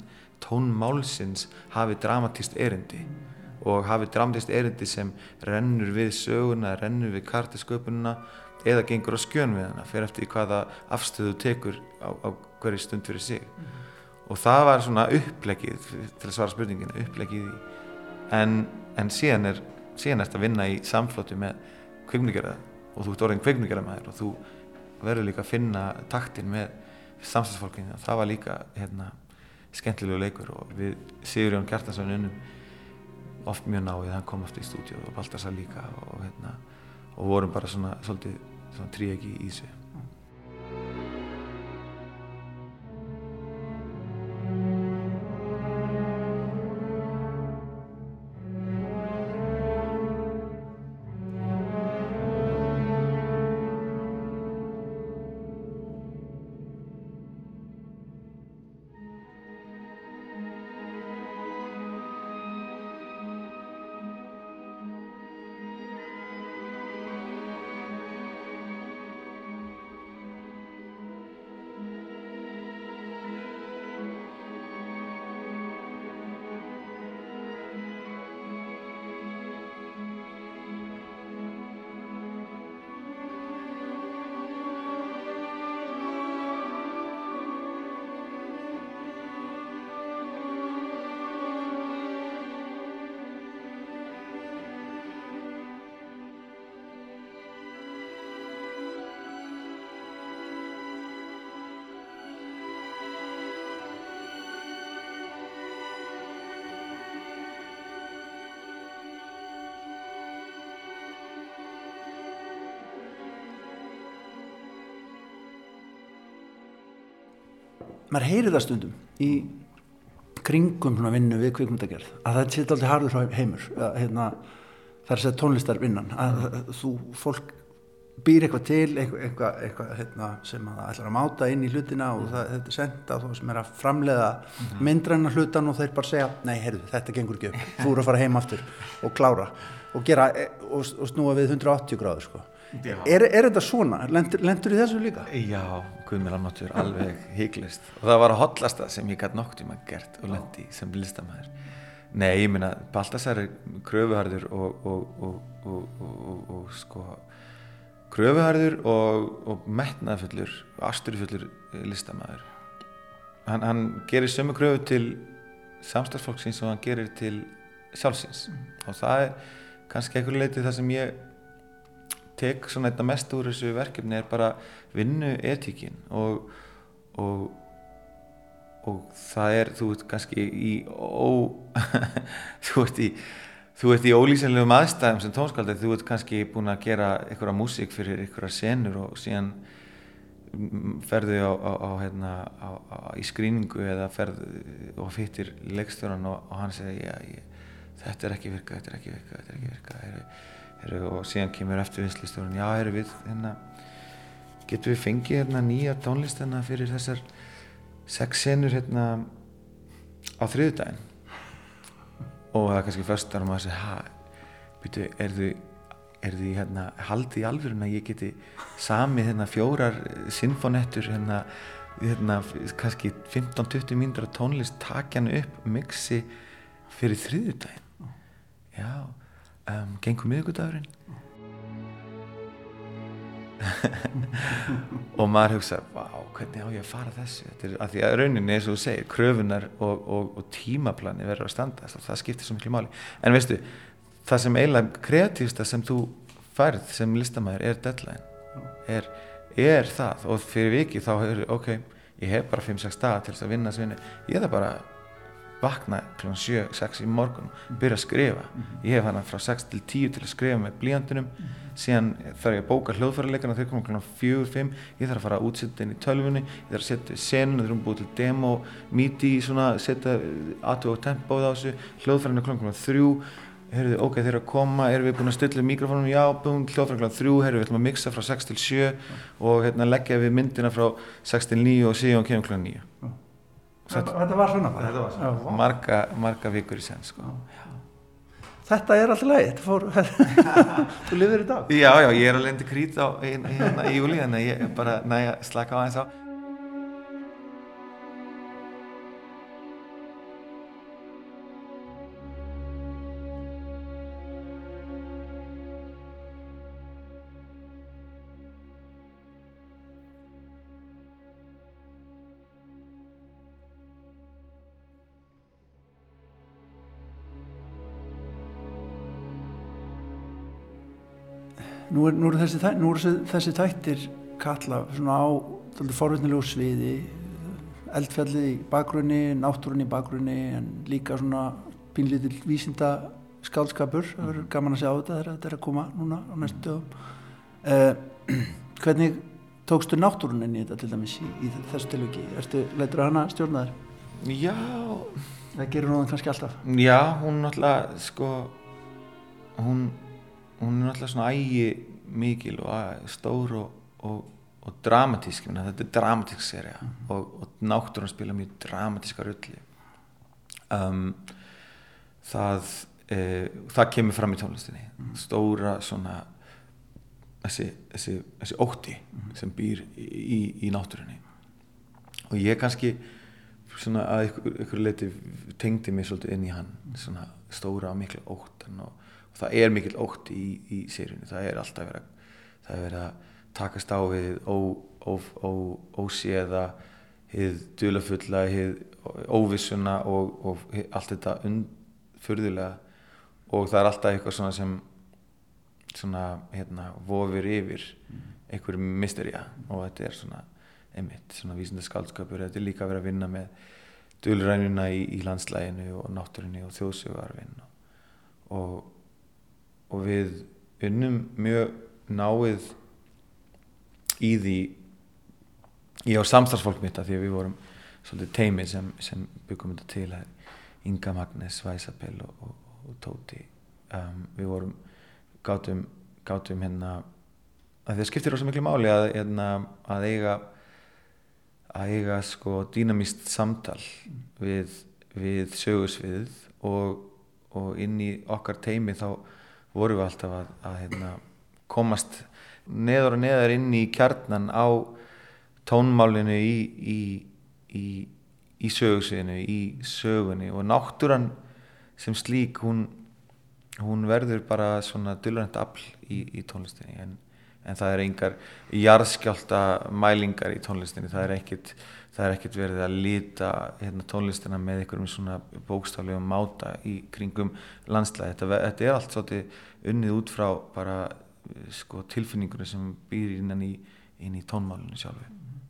tónmálsins hafi dramatíst erindi og hafi dramatíst erindi sem rennur við söguna, rennur við kartasköpununa eða gengur á skjön við hana fyrir eftir hvaða afstöðu tekur á, á hverju stund fyrir sig. Og það var svona upplegið til að svara spurningina, upplegið í en, en síðan er síðan ertu að vinna í samflóti með kvikmyndagerða og þú ert orðin kvikmyndagerðamæður og þú verður líka að finna taktin með samstagsfólkinu það var líka hérna, skemmtilegu leikur og við Sigurjón Kjartansson unnum oft mjög náið, hann kom aftur í stúdíu og Baltasar líka og, hérna, og vorum bara svona svolítið tríegi í þessu maður heyrir það stundum í kringum vinnu við kvikmyndagerð að það sé alltaf harður heimur að, hérna, það er að segja tónlistar vinnan að, þú fólk býr eitthvað til eitthvað, eitthvað, eitthvað hérna, sem að það ætlar að máta inn í hlutina og það, þetta er senda þá sem er að framleiða myndræna hlutan og þeir bara segja nei, heyrðu, þetta gengur ekki upp þú eru að fara heim aftur og klára og, gera, og, og snúa við 180 gráður sko. Er, er þetta svona? Lendur, lendur þessu líka? Já, Guðmur Almatur, alveg hygglist og það var að hotlasta sem ég gæti nokk tíma gert og lendi sem listamæður Nei, ég minna, Baltasar er kröfuharður og, og, og, og sko kröfuharður og metnaðfullur og asturfullur listamæður hann, hann gerir sömu kröfu til samstagsfólksins og hann gerir til sjálfsins og það er kannski einhverju leiti það sem ég tek svona þetta mest úr þessu verkefni er bara vinnu etíkin og, og og það er, þú ert kannski í ó, <laughs> þú ert í þú ert í ólýsanlegum aðstæðum sem tónskaldið, þú ert kannski búin að gera einhverja músík fyrir einhverja senur og síðan ferðu á, á, á, hérna, í skrýningu eða ferðu og fyttir leikstjóran og, og hann segir já, ég, þetta er ekki virka, þetta er ekki virka, þetta er ekki virka heru, heru, og síðan kemur eftir vinslistjórun, já, erum við hérna, getum við fengið hérna nýja tónlistina fyrir þessar sex senur hérna á þriðdægin og það er kannski fyrstar og maður segir ha, byrju, er þið er þið hérna haldið í alvörun að ég geti samið hérna fjórar sinfonettur hérna, hérna kannski 15-20 mínútur af tónlist takjan upp mixi fyrir þriðdægin já um, gengur miðugudagurinn <laughs> og maður hugsa hvernig á ég að fara þessu? Er að því að rauninni eins og þú segir kröfunar og, og, og tímaplani verður að standa það skiptir svo miklu máli. En veistu, það sem eiginlega kreatífsta sem þú færð sem listamæður er deadline. Er, er það. Og fyrir viki þá hefur ok, ég hef bara 5-6 dagar til þess að vinna þessu vinnu. Ég það bara vakna kl. 7-6 í morgun byrja að skrifa ég hef hana frá 6 til 10 til að skrifa með blíjandunum síðan þarf ég að bóka hljóðfærarleikana þeir koma kl. 4-5 ég þarf að fara að útsetja inn í tölvunni ég þarf að setja senun, þeir eru búið til demo svona, setja aðtöðu og tempóð á þessu hljóðfærarna kl. 3 heyrðu, ok, þeir eru að koma, erum við búin að stilla mikrofónum, já, búin hljóðfæra kl. 3 heyrðu, við ætlum að mixa frá 6 til 7 og hérna leggja við myndina frá 6 til 9 og síðan kemur kl. 9 Þetta, þetta var svona bara. Þetta var Já, vá. marga, marga vikur í senn sko. Þetta er alltaf leið, þetta fór, <laughs> þú lifir í dag. Já, já, ég er alveg endi krít á hérna, í júli, þannig að ég er bara næja slaka á aðeins á. Nú er, nú er þessi, er þessi, þessi þættir kalla svona á forvittnilegu sviði, eldfjallið í bakgrunni, náttúrunni í bakgrunni en líka svona pínlítil vísinda skálskapur, það verður gaman að sjá þetta þegar þetta er að koma núna á næstu dögum. Eh, <clears throat> hvernig tókstu náttúrunni inn í þetta til dæmis í, í þessu tilviki? Ertu, leitur hana stjórna þér? Já, Það gerur hún kannski alltaf. já, hún náttúrulega, sko, hún, hún er náttúrulega svona ægi mikil og stór og, og, og dramatísk, þetta er dramatísk serja og, og náttúrun spila mjög dramatíska rulli. Um, það, e, það kemur fram í tónlistinni, stóra svona, þessi, þessi, þessi ótti sem býr í, í, í náttúrunni. Og ég kannski svona að ykkur, ykkur leiti tengdi mig svolítið inn í hann svona stóra og mikla óttan og, og það er mikil ótt í, í seríunni. Það er alltaf verið að, er verið að takast á við óséða hið dulafulla, hið óvissuna og, og hið, allt þetta undfurðulega og það er alltaf eitthvað svona sem svona hérna vofir yfir einhverjum mysterja og þetta er svona einmitt, svona vísinda skaldskapur þetta er líka að vera að vinna með dulrænuna í, í landslæginu og náttúrunni og þjóðsögarvinn og, og við unnum mjög náið í því ég og samstarfsfólk mitt af því að við vorum svolítið teimi sem, sem byggum þetta til að Inga Magnes, Væsabell og, og, og Tóti. Um, við vorum gátum, gátum hérna að það skiptir rosa miklu máli að, hérna, að eiga að eiga sko dýnamíst samtal við, við sögursviðið og, og inn í okkar teimi þá vorum við alltaf að, að hérna, komast neður og neðar inn í kjarnan á tónmálinu í, í, í, í sögursviðinu, í sögunni. Og náttúran sem slík hún, hún verður bara svona dulrænt afl í tónlistinni. En en það er engar jarðskjálta mælingar í tónlistinni. Það er ekkit, það er ekkit verið að líta hérna, tónlistina með einhverjum svona bókstaflegum máta í kringum landslæði, þetta, þetta er allt svolítið unnið út frá bara sko, tilfinningunni sem býr innan í, inn í tónmálunni sjálfu.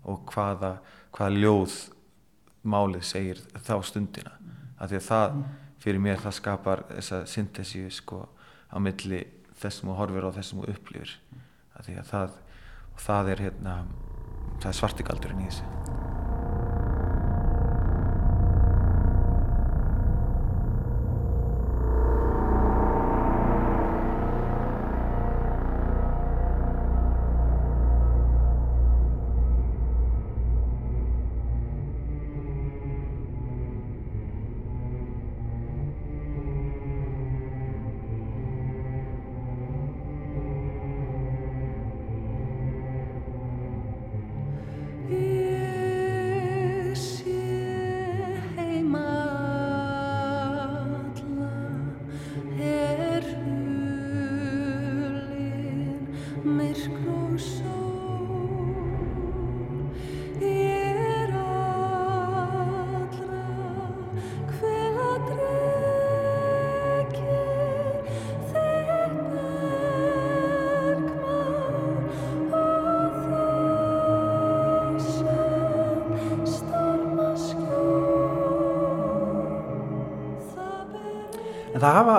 Og hvaða, hvaða ljóð málið segir þá stundina. Af því að það, fyrir mér það skapar þessa syntesi sko á milli þessum og horfir á þessum og upplifir því að það, það er hérna, það er svartigaldurinn í þessu. Það hafa,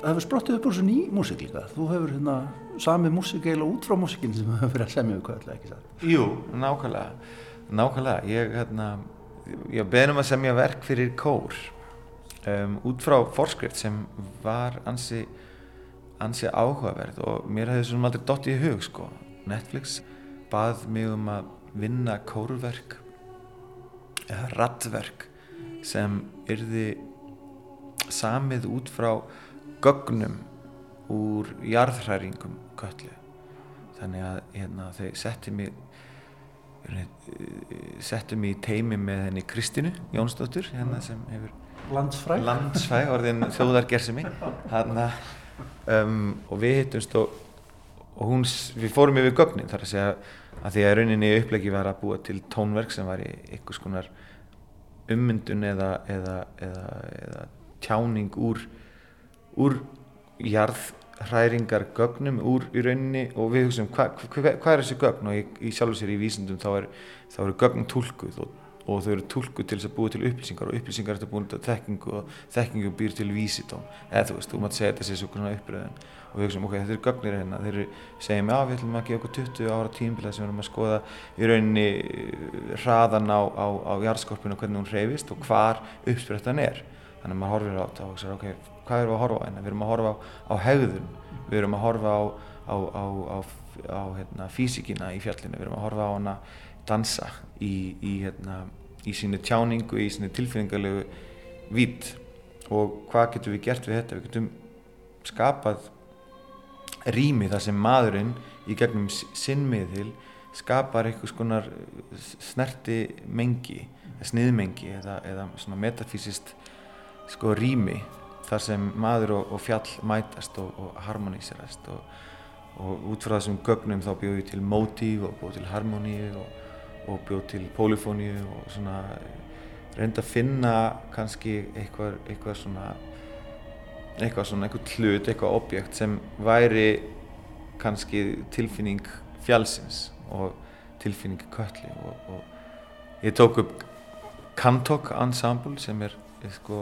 það hefur sprottið upp úr svo ný músík líka. Þú hefur hérna samið músík eiginlega út frá músíkinn sem hefur verið að semja við hvað ekki það. Jú, nákvæmlega, nákvæmlega. Ég, hérna, ég beðnum að semja verk fyrir kór um, út frá forskrift sem var ansi, ansi áhugaverð og mér hefði svona aldrei dott í hug sko. Netflix bað mig um að vinna kórverk eða rattverk sem yrði samið út frá gögnum úr jarðhræringum köllu þannig að hérna, þau setti mig settu mig í teimi með henni Kristínu Jónsdóttur hérna sem hefur landsfræg, landsfræg orðin <laughs> þjóðargersimi hérna um, og við hittumst og, og hún, við fórum yfir gögnin þar að segja að því að rauninni upplegi var að búa til tónverk sem var í einhvers konar ummyndun eða, eða, eða, eða tjáning úr, úr jarðhræringar gögnum úr í rauninni og við hugsaum hvað hva, hva er þessi gögn? Og í, í sjálf sér í vísindum þá, er, eru gögn tólkuð og, og þau eru tólkuð til þess að búa til upplýsingar og upplýsingar er þetta búin til þekkingu og þekkingu býr til vísitóm eða þú veist, þú mátt segja þetta sé svona uppröðin og við hugsaum ok, þetta eru gögnir hérna þeir eru, segjum já, við ætlum að gefa okkur 20 ára tímbilað sem við erum að skoða í rauninni eh, hraðan á, á, á jarðskorpinu og hvernig hún hreyfist og hvar uppsprettan er þannig að maður horfir á þetta og hugsaður ok, hvað erum við að horfa á hérna? Við erum að horfa á, á hegðun, við erum að horfa á, á, á hérna, físikina í fjallinu, við erum að horfa á hana dansa í, í, hérna, í sínu tjáningu, í sínu tilfinningarlegu vít og hvað getum við gert við þetta? Við getum skapað rými þar sem maðurinn í gegnum sinnmiðil skapar einhvers konar snerti mengi, sniðmengi eða, eða svona metafysist sko rými þar sem maður og, og fjall mætast og, og harmoníserast og, og út frá þessum gögnum þá bjóð ég til mótív og bjóð til harmoníu og bjóð til polifóníu og svona reynda að finna kannski eitthvað, eitthvað svona eitthvað svona, eitthvað hlut, eitthvað objekt sem væri kannski tilfinning fjallsins og tilfinning kölli og ég tók upp Kantok Ensemble sem er sko,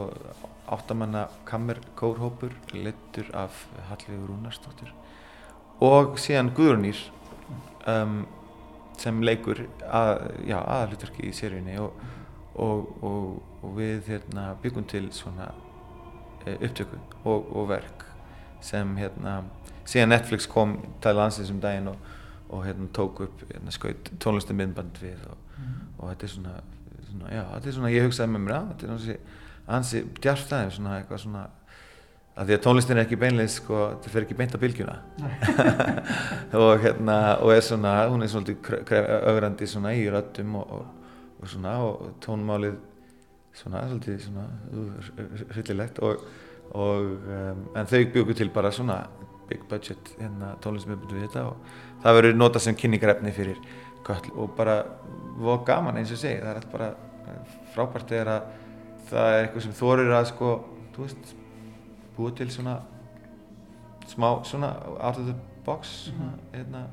áttamanna kammerkórhópur leittur af Hallvegur Rúnarsdóttir og síðan Guðrunýr um, sem leikur að, aðalutverki í seríunni og, og, og við hérna, byggum til svona upptöku og, og verk sem hérna síðan Netflix kom til landsins um daginn og, og hérna tók upp hérna, skaut tónlistum myndband við og, mm. og þetta er svona, svona já, þetta er svona, ég hugsaði með mér að þetta er hansi, hansi djarftæðin svona eitthvað svona að því að tónlistin er ekki beinleis sko, þetta fer ekki beint á bylgjuna. <laughs> Og hérna og er svona, hún er svona ögrandi svona í röttum og svona og tónmálið svona svolítið svona hryllilegt og, og um, en þau byggu til bara svona big budget hérna tónlismöfndu við þetta og það verður nota sem kynningarefni fyrir köll og bara voru gaman eins og segi það er alltaf bara frábært er að það er eitthvað sem þorir að sko þú veist búið til svona smá svona out of the box svona, hérna,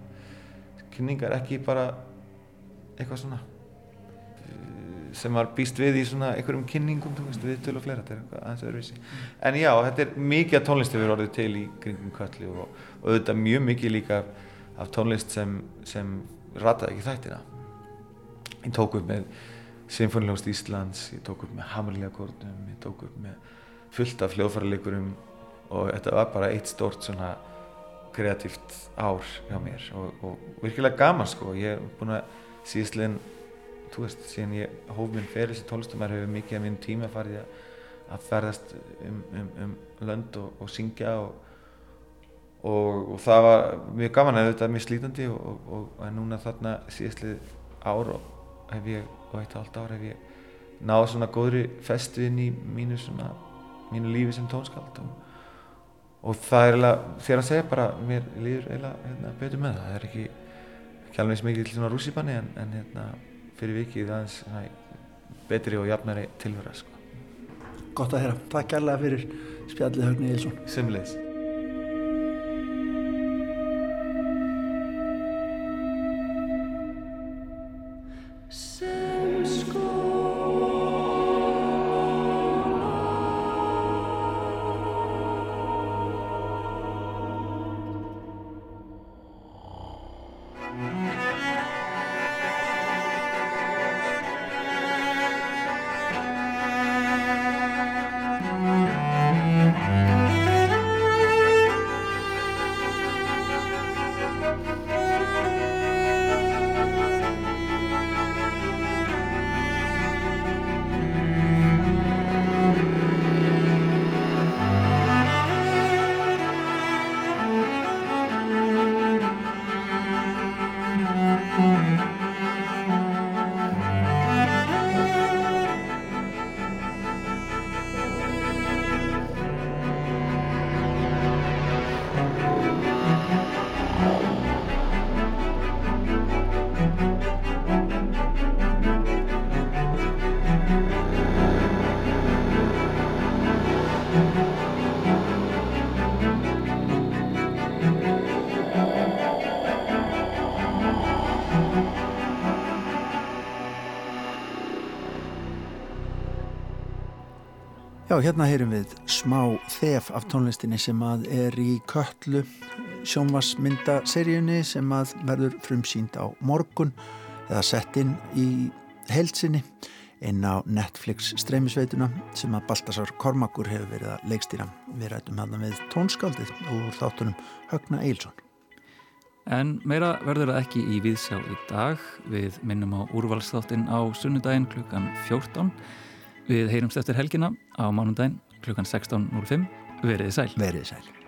kynningar ekki bara eitthvað svona sem var býst við í svona einhverjum kynningum veist, við töl og fleira, þetta er eitthvað aðeins öðruvísi. En já, þetta er mikið af tónlist við erum orðið til í kringum kvalli og, og auðvitað mjög mikið líka af tónlist sem, sem rataði ekki þættina. Ég tók upp með Sinfonilegust Íslands, ég tók upp með Hammerlega-kórnum, ég tók upp með fullt af hljóðfæraleikurum og þetta var bara eitt stort svona kreatíft ár hjá mér og, og virkilega gaman sko, ég hef búin að síðastleginn þú veist, síðan ég hóf minn fyrir þessi tónlistamær hefur mikið af minn tíma farið að, að ferðast um, um, um lönd og, og syngja og, og, það var mjög gaman eða þetta er mjög slítandi og núna þarna síðastlið ár hef ég, og eitt og allt ár hef ég náð svona góðri festu inn í mínu svona, mínu lífi sem tónskald og það er eiginlega, þér að segja bara, mér líður eiginlega hérna, betur með það, það er ekki ekki alveg eins mikið til svona rússipanni en, en hérna fyrir vikið aðeins næ, betri og jafnari tilvöra sko. Gott að heyra, takk kærlega fyrir spjallið Högni Ílsson Semleis Já, hérna heyrum við smá þef af tónlistinni sem að er í köllu sjónvarsmyndaseríunni sem að verður frumsýnd á morgun eða sett inn í heilsinni inn á Netflix streymisveituna sem að Baltasar Kormakur hefur verið að leikstýra. Við rætum hérna við tónskaldið úr þáttunum Högna Eilsson. En meira verður það ekki í viðsjá í dag. Við minnum á úrvalsþáttin á sunnudaginn klukkan 14. Við heyrumst eftir helgina á mánundaginn klukkan 16.05. Verið sæl. Verið sæl.